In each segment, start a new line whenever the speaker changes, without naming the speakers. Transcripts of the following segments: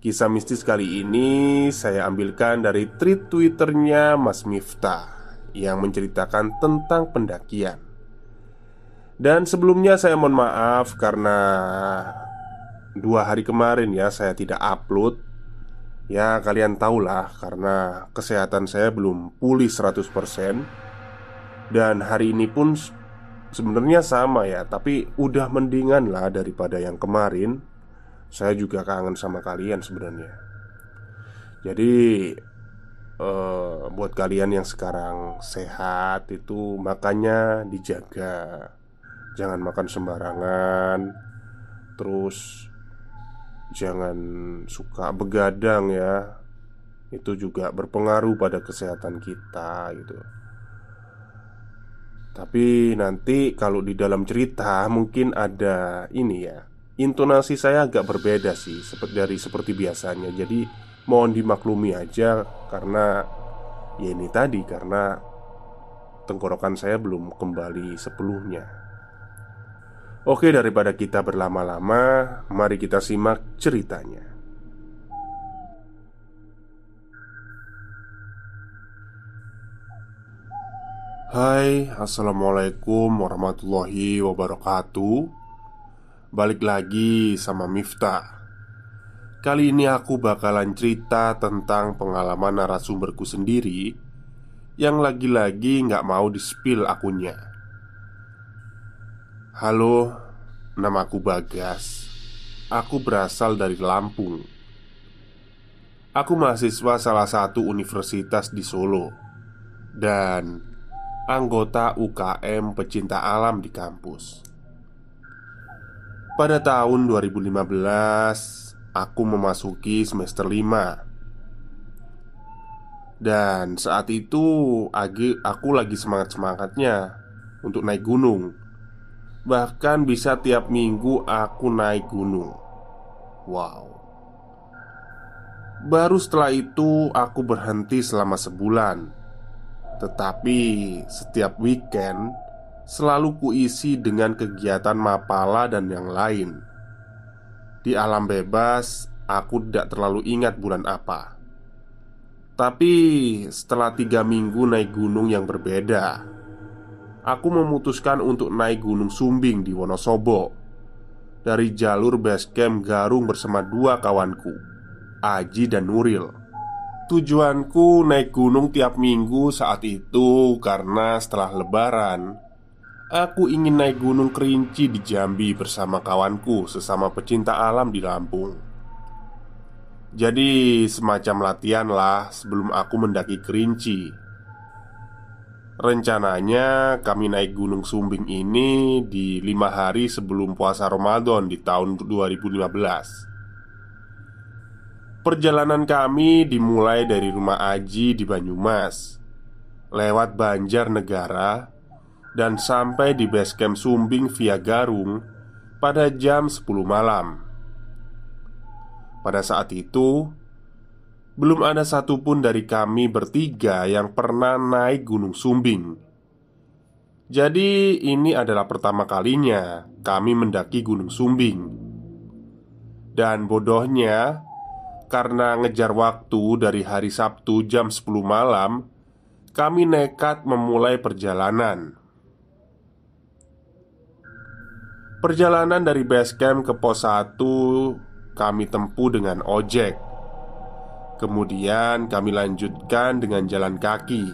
Kisah mistis kali ini saya ambilkan dari tweet twitternya Mas Miftah Yang menceritakan tentang pendakian. Dan sebelumnya saya mohon maaf karena Dua hari kemarin ya saya tidak upload. Ya kalian tahulah karena kesehatan saya belum pulih 100% Dan hari ini pun sebenarnya sama ya Tapi udah mendingan lah daripada yang kemarin saya juga kangen sama kalian sebenarnya. Jadi uh, buat kalian yang sekarang sehat itu makanya dijaga. Jangan makan sembarangan. Terus jangan suka begadang ya. Itu juga berpengaruh pada kesehatan kita gitu. Tapi nanti kalau di dalam cerita mungkin ada ini ya intonasi saya agak berbeda sih seperti dari seperti biasanya. Jadi mohon dimaklumi aja karena ya ini tadi karena tenggorokan saya belum kembali sepenuhnya. Oke, daripada kita berlama-lama, mari kita simak ceritanya. Hai, assalamualaikum warahmatullahi wabarakatuh. Balik lagi sama Miftah. Kali ini aku bakalan cerita tentang pengalaman narasumberku sendiri Yang lagi-lagi gak mau di-spill akunnya. Halo, namaku Bagas. Aku berasal dari Lampung. Aku mahasiswa salah satu universitas di Solo Dan anggota UKM pecinta alam di kampus pada tahun 2015 Aku memasuki semester 5 Dan saat itu Aku lagi semangat-semangatnya Untuk naik gunung. Bahkan bisa tiap minggu aku naik gunung. Wow. Baru setelah itu aku berhenti selama sebulan. Tetapi setiap weekend selalu kuisi dengan kegiatan mapala dan yang lain. Di alam bebas, aku tidak terlalu ingat bulan apa. Tapi setelah tiga minggu naik gunung yang berbeda, aku memutuskan untuk naik Gunung Sumbing di Wonosobo dari jalur base camp Garung bersama dua kawanku, Aji dan Nuril. Tujuanku naik gunung tiap minggu saat itu karena setelah Lebaran, Aku ingin naik gunung kerinci di Jambi bersama kawanku sesama pecinta alam di Lampung. Jadi semacam latihan lah sebelum aku mendaki kerinci. Rencananya kami naik gunung Sumbing ini di lima hari sebelum puasa Ramadan di tahun 2015 Perjalanan kami dimulai dari rumah Aji di Banyumas Lewat Banjar Negara dan sampai di base camp Sumbing via Garung pada jam 10 malam. Pada saat itu, belum ada satupun dari kami bertiga yang pernah naik Gunung Sumbing. Jadi, ini adalah pertama kalinya kami mendaki Gunung Sumbing, dan bodohnya karena ngejar waktu dari hari Sabtu jam 10 malam, kami nekat memulai perjalanan. Perjalanan dari base camp ke pos 1 kami tempuh dengan ojek. Kemudian kami lanjutkan dengan jalan kaki.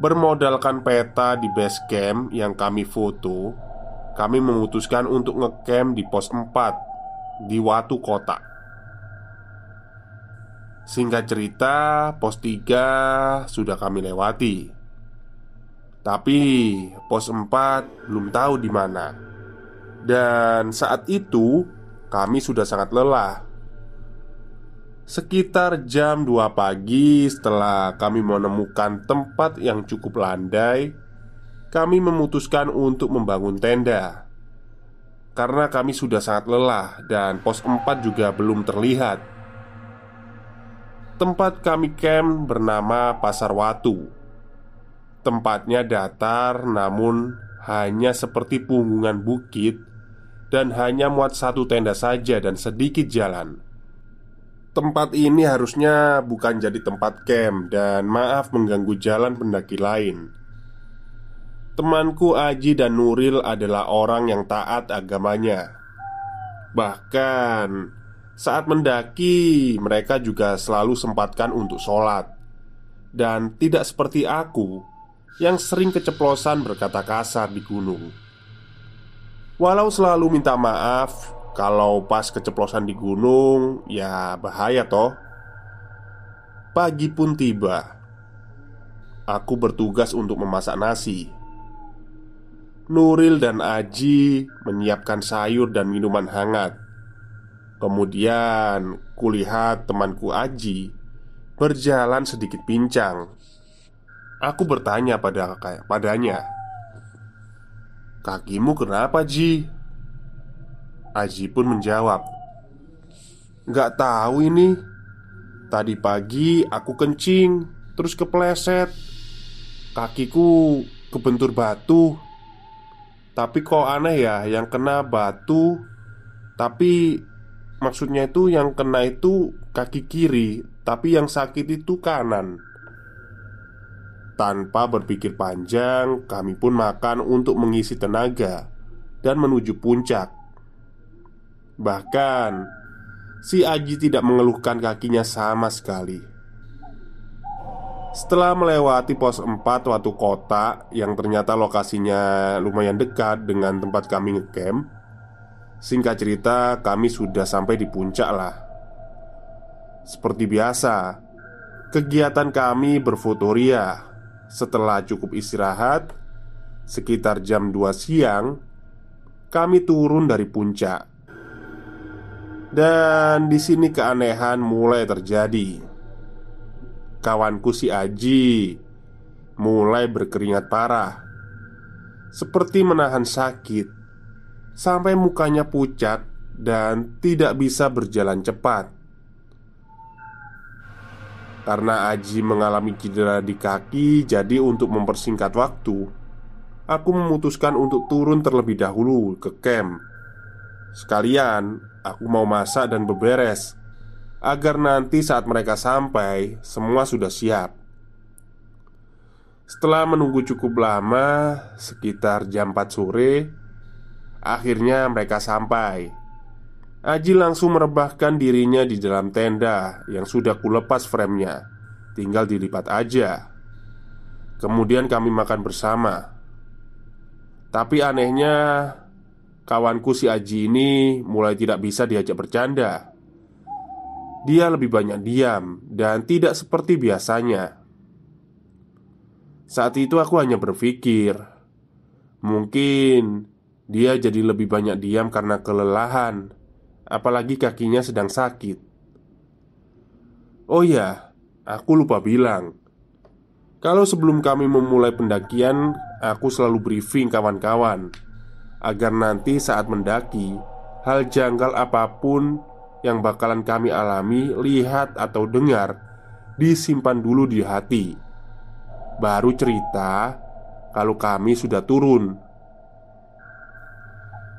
Bermodalkan peta di base camp yang kami foto, kami memutuskan untuk ngecamp di pos 4 di Watu Kota. Singkat cerita, pos 3 sudah kami lewati. Tapi pos 4 belum tahu di mana. Dan saat itu kami sudah sangat lelah. Sekitar jam 2 pagi setelah kami menemukan tempat yang cukup landai, kami memutuskan untuk membangun tenda. Karena kami sudah sangat lelah dan pos 4 juga belum terlihat. Tempat kami camp bernama Pasar Watu. Tempatnya datar, namun hanya seperti punggungan bukit, dan hanya muat satu tenda saja dan sedikit jalan. Tempat ini harusnya bukan jadi tempat camp, dan maaf mengganggu jalan pendaki lain. Temanku Aji dan Nuril adalah orang yang taat agamanya. Bahkan saat mendaki, mereka juga selalu sempatkan untuk sholat, dan tidak seperti aku yang sering keceplosan berkata kasar di gunung. Walau selalu minta maaf kalau pas keceplosan di gunung, ya bahaya toh. Pagi pun tiba. Aku bertugas untuk memasak nasi. Nuril dan Aji menyiapkan sayur dan minuman hangat. Kemudian kulihat temanku Aji berjalan sedikit pincang. Aku bertanya pada padanya, "Kakimu kenapa, Ji?" Aji pun menjawab, "Gak tahu ini. Tadi pagi aku kencing, terus kepleset. Kakiku kebentur batu. Tapi kok aneh ya, yang kena batu, tapi Maksudnya itu yang kena itu kaki kiri Tapi yang sakit itu kanan Tanpa berpikir panjang Kami pun makan untuk mengisi tenaga Dan menuju puncak Bahkan Si Aji tidak mengeluhkan kakinya sama sekali Setelah melewati pos 4 waktu kota Yang ternyata lokasinya lumayan dekat dengan tempat kami ngecamp Singkat cerita, kami sudah sampai di puncak lah. Seperti biasa, kegiatan kami berfotoria. Setelah cukup istirahat, sekitar jam 2 siang, kami turun dari puncak. Dan di sini keanehan mulai terjadi. Kawanku si Aji mulai berkeringat parah, seperti menahan sakit sampai mukanya pucat dan tidak bisa berjalan cepat. Karena Aji mengalami cedera di kaki, jadi untuk mempersingkat waktu, aku memutuskan untuk turun terlebih dahulu ke camp. Sekalian, aku mau masak dan beberes agar nanti saat mereka sampai, semua sudah siap. Setelah menunggu cukup lama, sekitar jam 4 sore, Akhirnya mereka sampai. Aji langsung merebahkan dirinya di dalam tenda yang sudah kulepas framenya. Tinggal dilipat aja. Kemudian kami makan bersama. Tapi anehnya Kawanku si Aji ini mulai tidak bisa diajak bercanda. Dia lebih banyak diam dan tidak seperti biasanya. Saat itu aku hanya berpikir Mungkin dia jadi lebih banyak diam karena kelelahan, apalagi kakinya sedang sakit. Oh ya, aku lupa bilang. Kalau sebelum kami memulai pendakian, aku selalu briefing kawan-kawan agar nanti saat mendaki, hal janggal apa pun yang bakalan kami alami, lihat atau dengar disimpan dulu di hati. Baru cerita kalau kami sudah turun.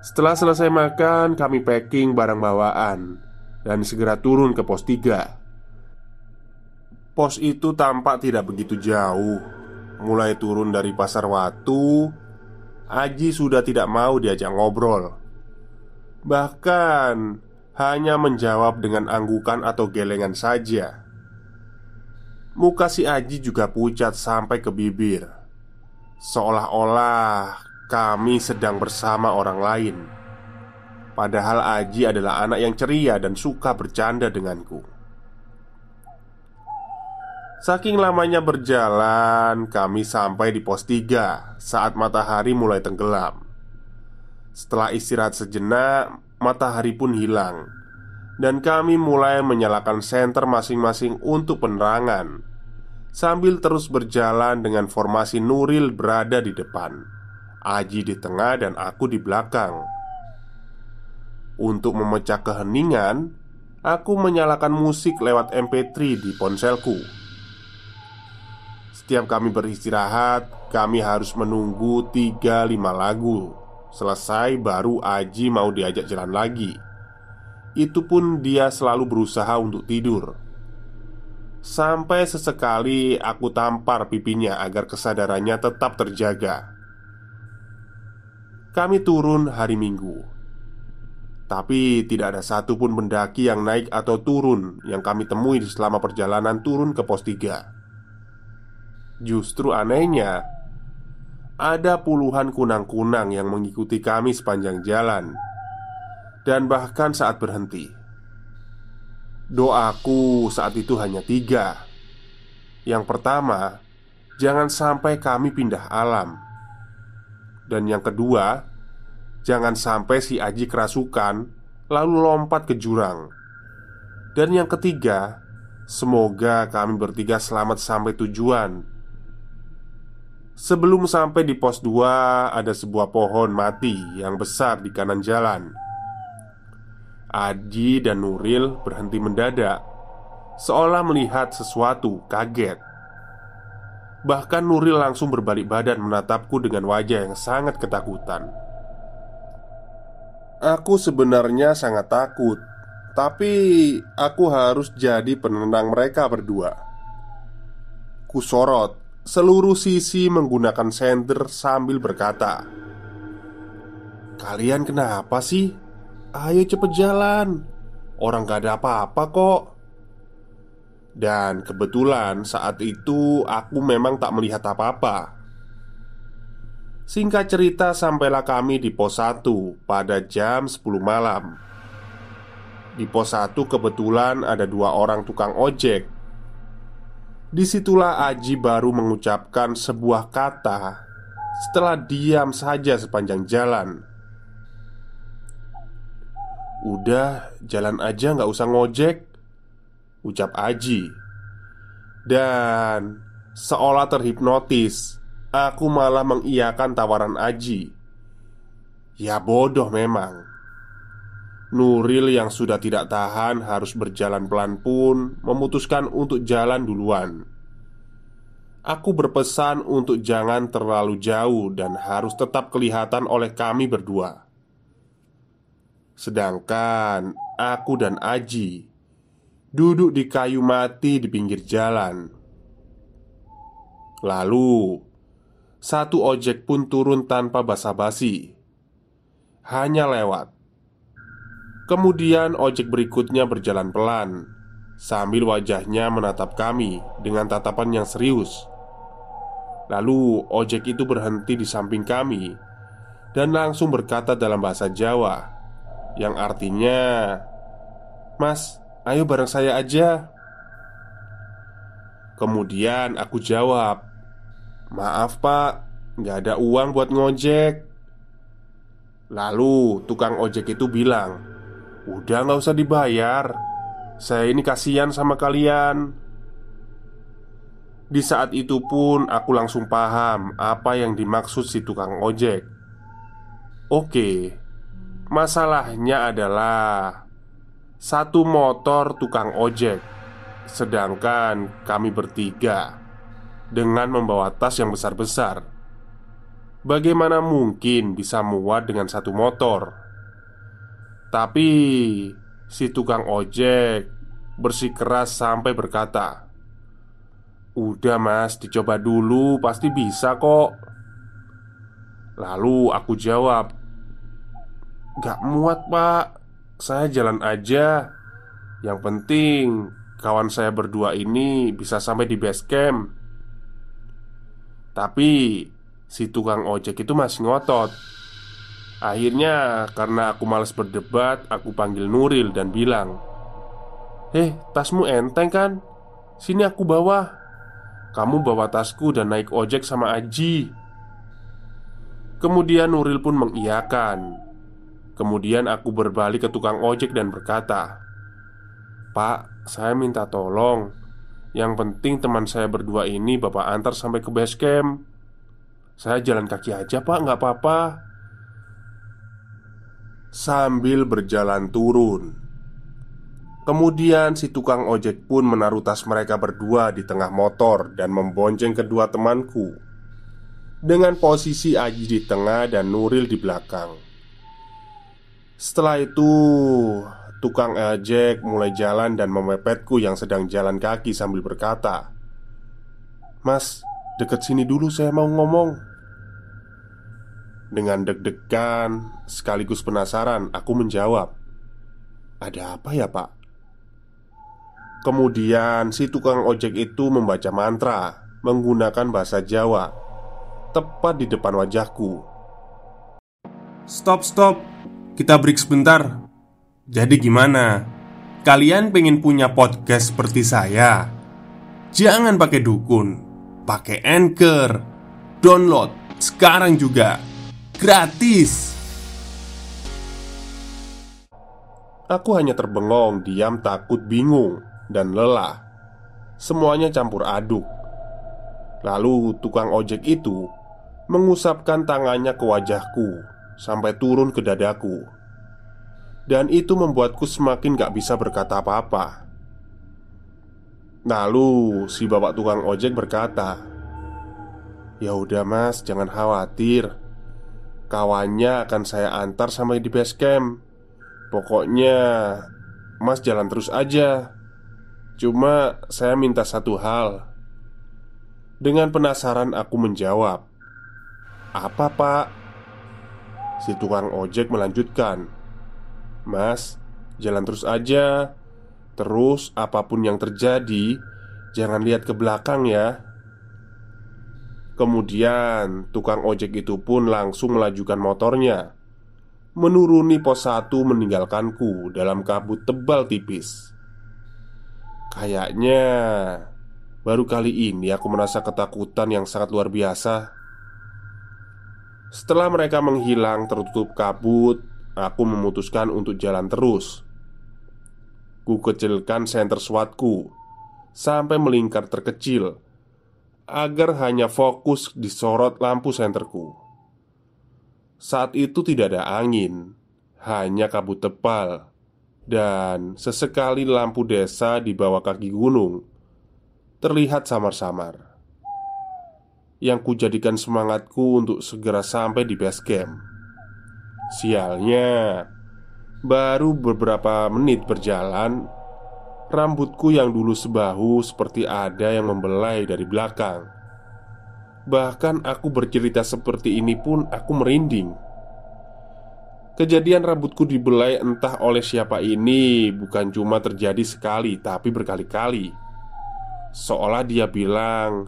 Setelah selesai makan, kami packing barang bawaan dan segera turun ke pos 3. Pos itu tampak tidak begitu jauh. Mulai turun dari pasar Watu, Aji sudah tidak mau diajak ngobrol. Bahkan hanya menjawab dengan anggukan atau gelengan saja. Muka si Aji juga pucat sampai ke bibir, seolah-olah kami sedang bersama orang lain. Padahal Aji adalah anak yang ceria dan suka bercanda denganku. Saking lamanya berjalan, kami sampai di pos 3 saat matahari mulai tenggelam. Setelah istirahat sejenak, matahari pun hilang, dan kami mulai menyalakan senter masing-masing untuk penerangan, sambil terus berjalan dengan formasi Nuril berada di depan, Aji di tengah, dan aku di belakang. Untuk memecah keheningan, aku menyalakan musik lewat MP3 di ponselku. Setiap kami beristirahat, kami harus menunggu 3-5 lagu Selesai baru Aji mau diajak jalan lagi Itu pun dia selalu berusaha untuk tidur Sampai sesekali aku tampar pipinya agar kesadarannya tetap terjaga Kami turun hari Minggu. Tapi tidak ada satupun pendaki yang naik atau turun yang kami temui selama perjalanan turun ke pos 3 Justru anehnya Ada puluhan kunang-kunang yang mengikuti kami sepanjang jalan Dan bahkan saat berhenti. Doaku saat itu hanya tiga. Yang pertama Jangan sampai kami pindah alam Dan yang kedua Jangan sampai si Aji kerasukan Lalu lompat ke jurang. Dan yang ketiga Semoga kami bertiga selamat sampai tujuan. Sebelum sampai di pos 2 Ada sebuah pohon mati yang besar di kanan jalan. Aji dan Nuril berhenti mendadak Seolah melihat sesuatu kaget Bahkan Nuril langsung berbalik badan menatapku dengan wajah yang sangat ketakutan Aku sebenarnya sangat takut, tapi aku harus jadi penenang mereka berdua. Kusorot seluruh sisi menggunakan senter sambil berkata, "Kalian kenapa sih? Ayo cepet jalan. Orang gak ada apa-apa kok." Dan kebetulan saat itu aku memang tak melihat apa-apa. Singkat cerita sampailah kami di pos 1 pada jam 10 malam. Di pos 1 kebetulan ada dua orang tukang ojek. Di situlah Aji baru mengucapkan sebuah kata Setelah diam saja sepanjang jalan. Udah, jalan aja nggak usah ngojek Ucap Aji. Dan seolah terhipnotis Aku malah mengiyakan tawaran Aji. Ya bodoh memang. Nuril yang sudah tidak tahan harus berjalan pelan pun Memutuskan untuk jalan duluan. Aku berpesan untuk jangan terlalu jauh Dan harus tetap kelihatan oleh kami berdua. Sedangkan aku dan Aji Duduk di kayu mati di pinggir jalan. Lalu satu ojek pun turun tanpa basa-basi. Hanya lewat. Kemudian ojek berikutnya berjalan pelan Sambil wajahnya menatap kami dengan tatapan yang serius. Lalu ojek itu berhenti di samping kami Dan langsung berkata dalam bahasa Jawa Yang artinya Mas, ayo bareng saya aja. Kemudian aku jawab Maaf pak, nggak ada uang buat ngojek. Lalu tukang ojek itu bilang Udah nggak usah dibayar Saya ini kasihan sama kalian. Di saat itu pun aku langsung paham apa yang dimaksud si tukang ojek. Oke, masalahnya adalah satu motor tukang ojek, sedangkan kami bertiga dengan membawa tas yang besar-besar. Bagaimana mungkin bisa muat dengan satu motor? Tapi si tukang ojek bersikeras sampai berkata, "Udah, Mas, dicoba dulu, pasti bisa kok." Lalu aku jawab, "Gak muat, Pak. Saya jalan aja. Yang penting kawan saya berdua ini bisa sampai di base camp." Tapi si tukang ojek itu masih ngotot. Akhirnya, karena aku males berdebat, aku panggil Nuril dan bilang, "Eh, tasmu enteng kan? Sini aku bawa. Kamu bawa tasku dan naik ojek sama Aji." Kemudian Nuril pun mengiyakan. Kemudian aku berbalik ke tukang ojek dan berkata, "Pak, saya minta tolong. Yang penting teman saya berdua ini Bapak antar sampai ke base camp. Saya jalan kaki aja pak, nggak apa-apa." Sambil berjalan turun Kemudian si tukang ojek pun menaruh tas mereka berdua di tengah motor dan membonceng kedua temanku Dengan posisi Aji di tengah dan Nuril di belakang Setelah itu Tukang ojek mulai jalan dan memepetku yang sedang jalan kaki sambil berkata Mas, deket sini dulu saya mau ngomong dengan deg-degan sekaligus penasaran, aku menjawab, "Ada apa ya, Pak?" Kemudian si tukang ojek itu membaca mantra menggunakan bahasa Jawa tepat di depan wajahku.
Stop, stop. Kita break sebentar. Jadi gimana? Kalian pengen punya podcast seperti saya? Jangan pakai dukun, pakai Anchor. Download sekarang juga gratis.
Aku hanya terbengong, diam, takut, bingung, dan lelah. Semuanya campur aduk. Lalu tukang ojek itu mengusapkan tangannya ke wajahku sampai turun ke dadaku. Dan itu membuatku semakin gak bisa berkata apa-apa. Lalu si bapak tukang ojek berkata, "Ya udah Mas, jangan khawatir. Kawannya akan saya antar sampai di base camp Pokoknya Mas jalan terus aja Cuma saya minta satu hal Dengan penasaran aku menjawab Apa pak? Si tukang ojek melanjutkan Mas, jalan terus aja. Terus apa pun yang terjadi Jangan lihat ke belakang ya. Kemudian tukang ojek itu pun langsung melajukan motornya Menuruni pos satu meninggalkanku dalam kabut tebal tipis. Kayaknya Baru kali ini aku merasa ketakutan yang sangat luar biasa Setelah mereka menghilang tertutup kabut Aku memutuskan untuk jalan terus Ku kecilkan senter SWATku Sampai melingkar terkecil agar hanya fokus disorot lampu senterku. Saat itu tidak ada angin, hanya kabut tebal, dan sesekali lampu desa di bawah kaki gunung terlihat samar-samar. Yang kujadikan semangatku untuk segera sampai di base camp. Sialnya, baru beberapa menit berjalan, Rambutku yang dulu sebahu seperti ada yang membelai dari belakang. Bahkan aku bercerita seperti ini pun aku merinding. Kejadian rambutku dibelai entah oleh siapa ini bukan cuma terjadi sekali tapi berkali-kali. Seolah dia bilang,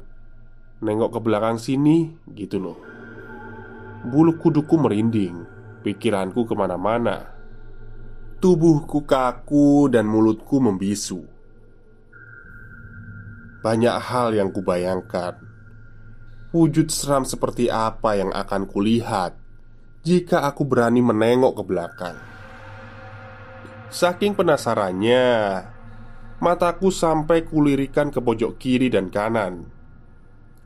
"Nengok ke belakang sini," gitu loh. Bulu kuduku merinding, pikiranku ke mana-mana. Tubuhku kaku dan mulutku membisu Banyak hal yang kubayangkan Wujud seram seperti apa yang akan kulihat Jika aku berani menengok ke belakang Saking penasarannya Mataku sampai kulirikan ke pojok kiri dan kanan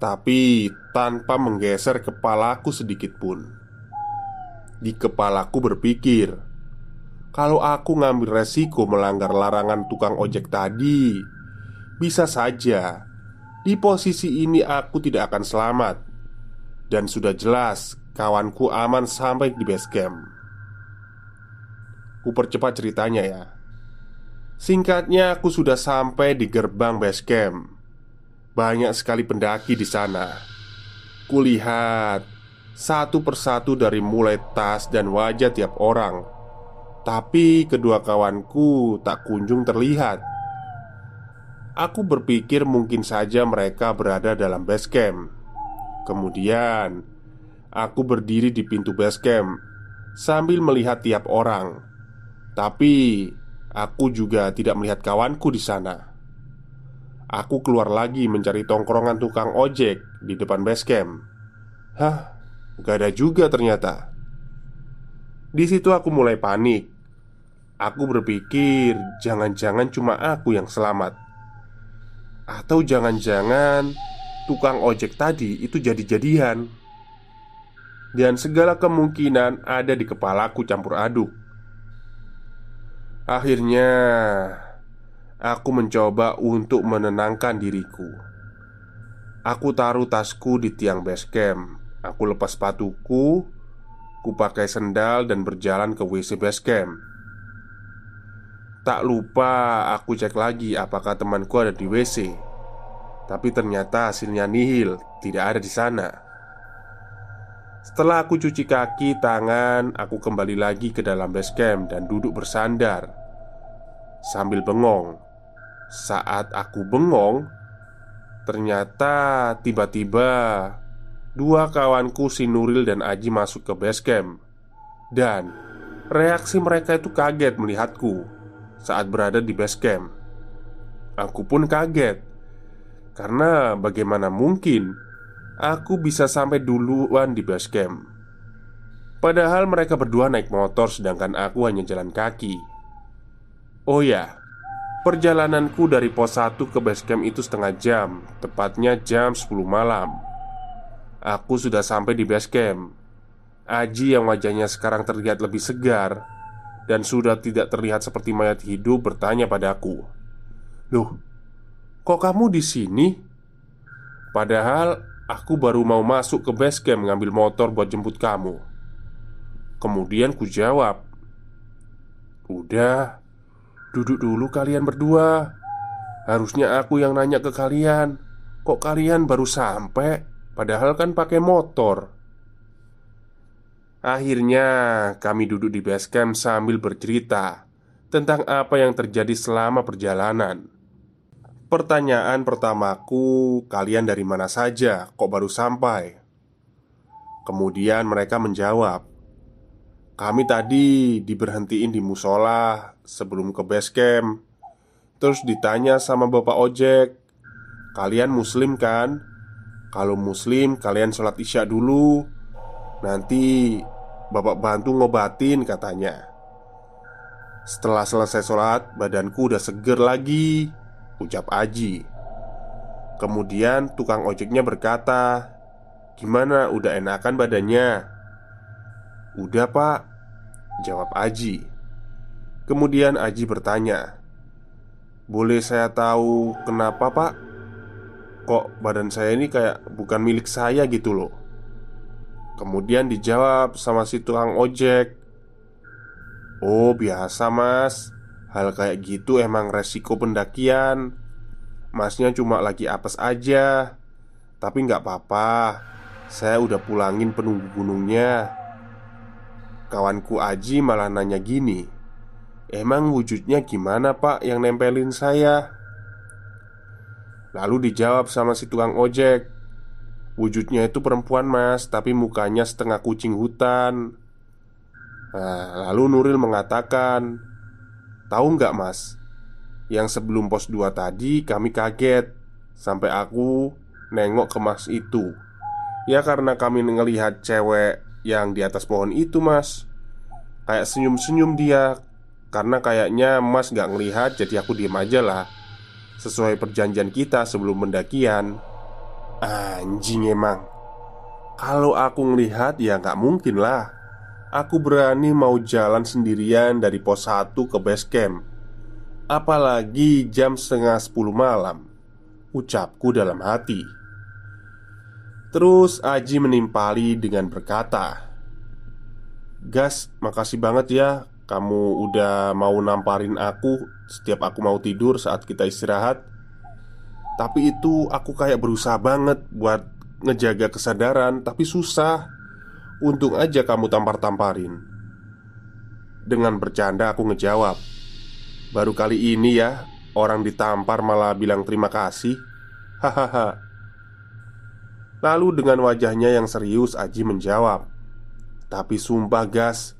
Tapi tanpa menggeser kepalaku sedikit pun. Di kepalaku berpikir Kalau aku ngambil resiko melanggar larangan tukang ojek tadi Bisa saja Di posisi ini aku tidak akan selamat. Dan sudah jelas kawanku aman sampai di base camp. Ku percepat ceritanya ya. Singkatnya aku sudah sampai di gerbang base camp banyak sekali pendaki di sana. Kulihat satu persatu dari mulai tas dan wajah tiap orang, tapi kedua kawanku tak kunjung terlihat. Aku berpikir mungkin saja mereka berada dalam base camp. Kemudian, aku berdiri di pintu base camp sambil melihat tiap orang, tapi aku juga tidak melihat kawanku di sana. Aku keluar lagi mencari tongkrongan tukang ojek di depan base camp. Hah, gak ada juga ternyata. Di situ aku mulai panik. Aku berpikir, jangan-jangan cuma aku yang selamat, atau jangan-jangan tukang ojek tadi itu jadi-jadian, dan segala kemungkinan ada di kepalaku campur aduk. Akhirnya, Aku mencoba untuk menenangkan diriku. Aku taruh tasku di tiang base camp. Aku lepas sepatuku, ku pakai sendal dan berjalan ke WC base camp. Tak lupa aku cek lagi apakah temanku ada di WC. Tapi ternyata hasilnya nihil, tidak ada di sana. Setelah aku cuci kaki, tangan, aku kembali lagi ke dalam base camp dan duduk bersandar sambil bengong. Saat aku bengong, ternyata tiba-tiba dua kawanku si Nuril dan Aji masuk ke base camp dan reaksi mereka itu kaget melihatku saat berada di base camp. Aku pun kaget karena bagaimana mungkin aku bisa sampai duluan di base camp. Padahal mereka berdua naik motor sedangkan aku hanya jalan kaki. Oh ya, Perjalananku dari pos 1 ke base camp itu setengah jam Tepatnya jam 10 malam. Aku sudah sampai di base camp. Aji yang wajahnya sekarang terlihat lebih segar Dan sudah tidak terlihat seperti mayat hidup bertanya padaku Loh, kok kamu di sini? Padahal aku baru mau masuk ke base camp ngambil motor buat jemput kamu. Kemudian ku jawab Udah, Duduk dulu kalian berdua. Harusnya aku yang nanya ke kalian Kok kalian baru sampai? Padahal kan pakai motor. Akhirnya kami duduk di base camp sambil bercerita Tentang apa yang terjadi selama perjalanan. Pertanyaan pertamaku Kalian dari mana saja? Kok baru sampai? Kemudian mereka menjawab kami tadi diberhentiin di musola sebelum ke base camp. Terus ditanya sama bapak ojek Kalian muslim kan? Kalau muslim kalian sholat isya dulu. Nanti bapak bantu ngobatin katanya. Setelah selesai sholat badanku udah seger lagi Ucap Aji. Kemudian tukang ojeknya berkata Gimana udah enakan badannya? Udah pak Jawab Aji. Kemudian Aji bertanya Boleh saya tahu kenapa pak? Kok badan saya ini kayak bukan milik saya gitu loh. Kemudian dijawab sama si tukang ojek Oh biasa mas. Hal kayak gitu emang resiko pendakian. Masnya cuma lagi apes aja. Tapi nggak apa-apa. Saya udah pulangin penunggu gunungnya Kawanku Aji malah nanya gini Emang wujudnya gimana pak yang nempelin saya? Lalu dijawab sama si tukang ojek Wujudnya itu perempuan mas Tapi mukanya setengah kucing hutan Nah, lalu Nuril mengatakan Tahu nggak mas Yang sebelum pos 2 tadi kami kaget Sampai aku nengok ke mas itu Ya karena kami ngelihat cewek yang di atas pohon itu mas. Kayak senyum-senyum dia Karena kayaknya mas gak ngelihat jadi aku diem aja lah. Sesuai perjanjian kita sebelum pendakian. Anjing emang. Kalau aku ngelihat ya nggak mungkin lah. Aku berani mau jalan sendirian dari pos 1 ke base camp. Apalagi jam setengah 10 malam. Ucapku dalam hati Terus Aji menimpali dengan berkata Gas, makasih banget ya Kamu udah mau namparin aku. Setiap aku mau tidur saat kita istirahat. Tapi itu aku kayak berusaha banget buat ngejaga kesadaran Tapi susah. Untung aja kamu tampar-tamparin. Dengan bercanda aku ngejawab Baru kali ini ya Orang ditampar malah bilang terima kasih. Hahaha Lalu dengan wajahnya yang serius Aji menjawab Tapi sumpah gas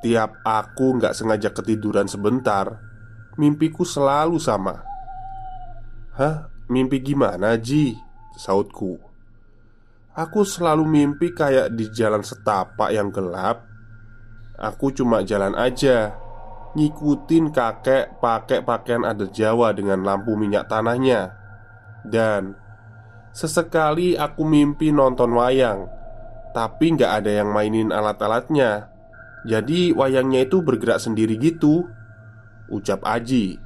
Tiap aku nggak sengaja ketiduran sebentar Mimpiku selalu sama Hah? Mimpi gimana Ji? Sautku Aku selalu mimpi kayak di jalan setapak yang gelap Aku cuma jalan aja Ngikutin kakek pakai pakaian adat Jawa dengan lampu minyak tanahnya Dan Sesekali aku mimpi nonton wayang Tapi nggak ada yang mainin alat-alatnya. Jadi wayangnya itu bergerak sendiri gitu Ucap Aji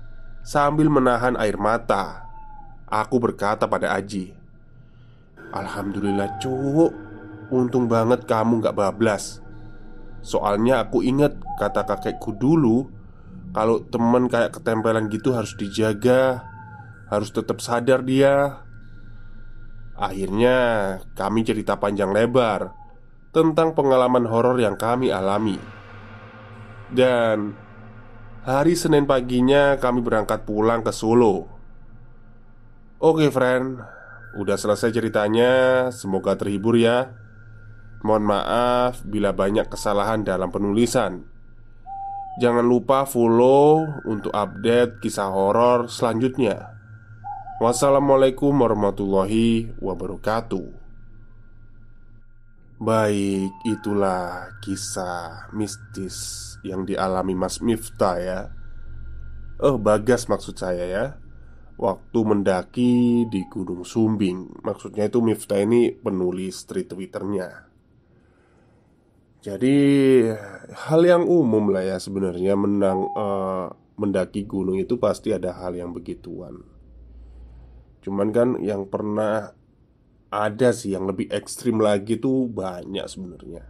Sambil menahan air mata. Aku berkata pada Aji Alhamdulillah cuk Untung banget kamu gak bablas. Soalnya aku inget kata kakekku dulu Kalau temen kayak ketempelan gitu harus dijaga Harus tetap sadar dia Akhirnya kami cerita panjang lebar Tentang pengalaman horor yang kami alami. Dan Hari Senin paginya kami berangkat pulang ke Solo. Oke friend. Udah selesai ceritanya. Semoga terhibur ya. Mohon maaf bila banyak kesalahan dalam penulisan. Jangan lupa follow untuk update kisah horor selanjutnya Wassalamualaikum warahmatullahi wabarakatuh Baik, itulah kisah mistis yang dialami Mas Miftah ya Oh, Bagas maksud saya ya waktu mendaki di Gunung Sumbing. Maksudnya itu Miftah ini penulis tweet Twitternya. Jadi hal yang umum lah ya sebenarnya menang uh, mendaki gunung itu pasti ada hal yang begituan. Cuman kan yang pernah ada sih yang lebih ekstrim lagi tuh banyak sebenarnya.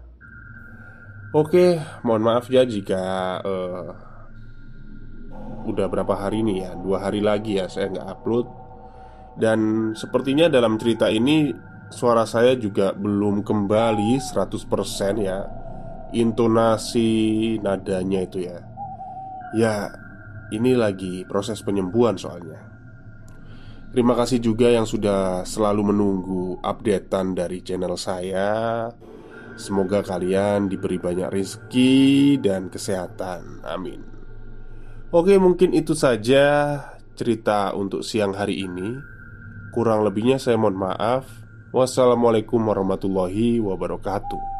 Oke, mohon maaf ya jika uh, udah berapa hari nih ya? Dua hari lagi ya saya nggak upload. Dan sepertinya dalam cerita ini Suara saya juga belum kembali 100% ya. Intonasi nadanya itu ya. Ya ini lagi proses penyembuhan soalnya Terima kasih juga yang sudah selalu menunggu updatean dari channel saya Semoga kalian diberi banyak rezeki dan kesehatan Amin Oke, mungkin itu saja cerita untuk siang hari ini. Kurang lebihnya saya mohon maaf. Wassalamualaikum warahmatullahi wabarakatuh.